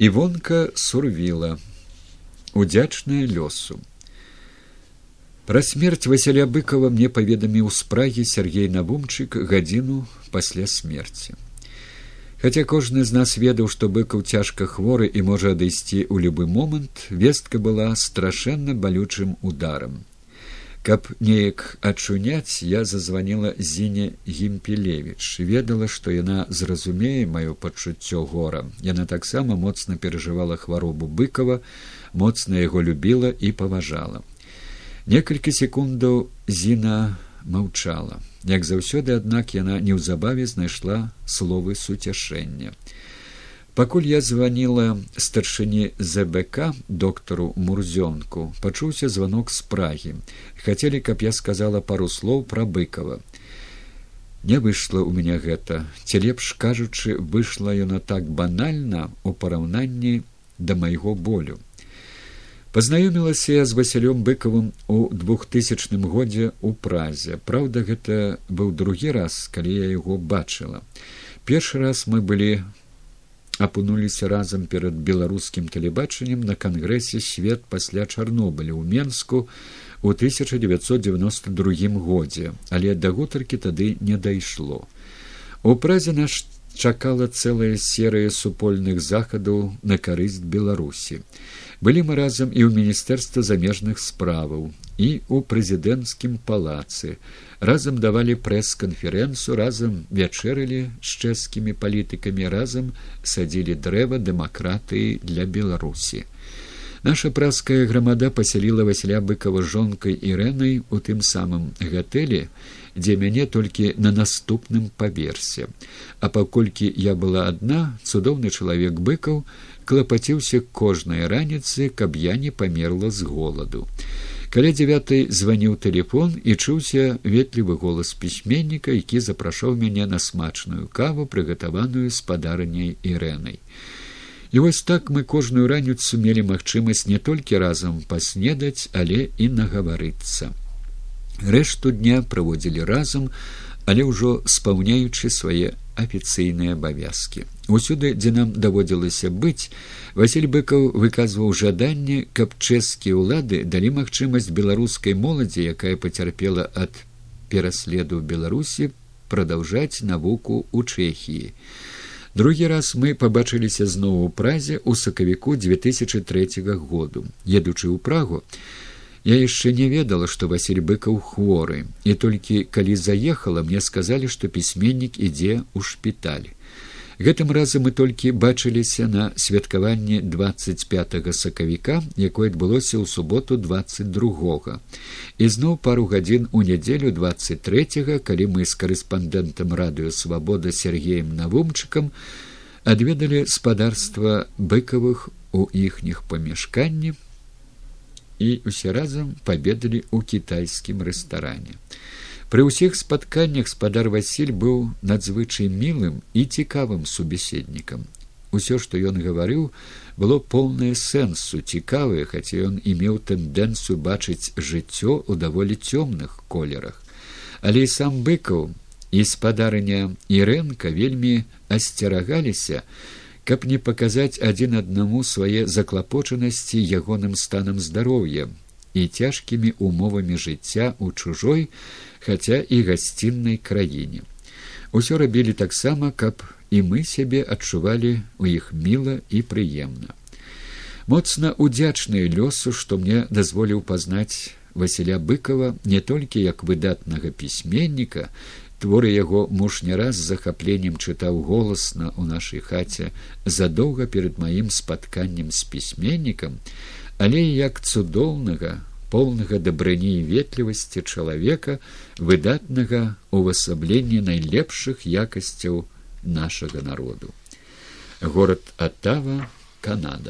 Івонка сурвіла, удзячная лёсу. Пра смерць Васяля быкова мне паведаміў спрагі Сергей Набумчык гадзіну пасля смерці. Хаця кожны з нас ведаў, што быкаў цяжка хворы і можа адысці ў любы момант, вестка была страшэнна балючым ударам. Каб неяк адчуняць, я зазваніла зіне гімпелевич, ведала, што яна зразумее маё пачуццё гора. Яна таксама моцна перажывала хваробу быкова, моцна яго любіла і паважала. Некалькі секундаў зіна маўчала. Як заўсёды, аднак яна неўзабаве знайшла словы суцяшэння. Пакуль я званіла старшыні ЗБК доктору мурзёнку, пачуўся званок з прагі. Хацелі, каб я сказала пару слоў пра быкова. Не выйшла ў мяне гэта, ці лепш кажучы, выйшла яна так банальна у параўнанні да майго болю. Пазнаёмілася я з васялём быкавым у двухтысячным годзе ў празе. Праўда, гэта быў другі раз, калі я яго бачыла. Першы раз мы былі апынуліся разам перад беларускім тэлебачаннем на кангрэсе свет пасля чарнобыля ў менску у 1992 годзе але да гутаркі тады не дайшло. У празе наш чакала цэлая серыя супольных захадаў на карысць беларусі. Былі мы разам і ў міністэрства замежных справаў і ў прэзідэнцкім палацы. Разам давалі прэс-канферэнцыю разам вячэрылі з чэшскімі палітыкамі разам садзілі дрэва дэмакратыі для беларусі наша праская грамада пасяліла васля быкава жонкай ірэнай у тым самым гатэлі дзе мяне толькі на наступным паверсе. А паколькі я была адна цудоўны чалавек быкаў клапаціўся кожнай раніцы каб я не памерла з голаду. Каля дзявятай званіў тэлефон і чуўся ветлівы голас пісьменніка які запрашаў мяне на смачную каву прыгатаваную спадарняй ірэнай і вось так мы кожную раніцу мелі магчымасць не толькі разам паснедаць але і нагаварыцца. Рэшту дня праводзілі разам але ўжо спаўняючы свае афіцыйныя абавязкі. Усюды дзе нам даводзілася быць василь быкаў выказваў жаданне каб чэшскія ўлады далі магчымасць беларускай моладзі якая пацярпела ад пераследу беларусі прадаўжаць навуку ў чэхіі другі раз мы пабачыліся зноў у празе ў сакавіку две тысячи третьего году. Едучы ў прагу я яшчэ не ведала што василь быкаў хворы і толькі калі заехала мне сказалі што пісьменнік ідзе ў шпіталь гэтым разам мы толькі бачыліся на святкаванні двадцать пят сакавіка якое адбылося ў суботу двадцать другога. І зноў пару гадзін у нядзелю двадцать третьего калі мы з корэспандэнтам радыё свабода сергеем навумчыкам адведалі спадарства быкавых у іхніх памяшканні і усе разам пабедалі ў кітайскім рэстаране Пры ўсіх спатканнях спадар Васіль быў надзвычай мілым і цікавым субеседнікам. Усё, што ён гаварыў, было полнае сэнсу цікавае, хаця ён і меў тэндэнцыю бачыць жыццё ў даволі цёмных колерах. Але і сам быкаў і спадарыня Ірэнка вельмі асцерагаліся, каб не паказаць адзін аднаму свае заклапочанасці ягоным станам здароўя і цяжкімі умовамі жыцця ў чужой, хаця і гасціннай краіне. Усё рабілі таксама, каб і мы сябе адчувалі у іх міла і прыемна. Моцна удзячныя лёсу, што мне дазволіў пазнаць Васіля быкова не толькі як выдатнага пісьменніка, творы яго муж не раз з захапленнем чытаў голасна ў нашай хаце задоўга перад маім спатканнем з пісьменнікам, але як цудоўнага полнага дабрані і ветлівасці чалавека выдатнага ўвасабленні найлепшых якасцяў нашага народу. Город атава канада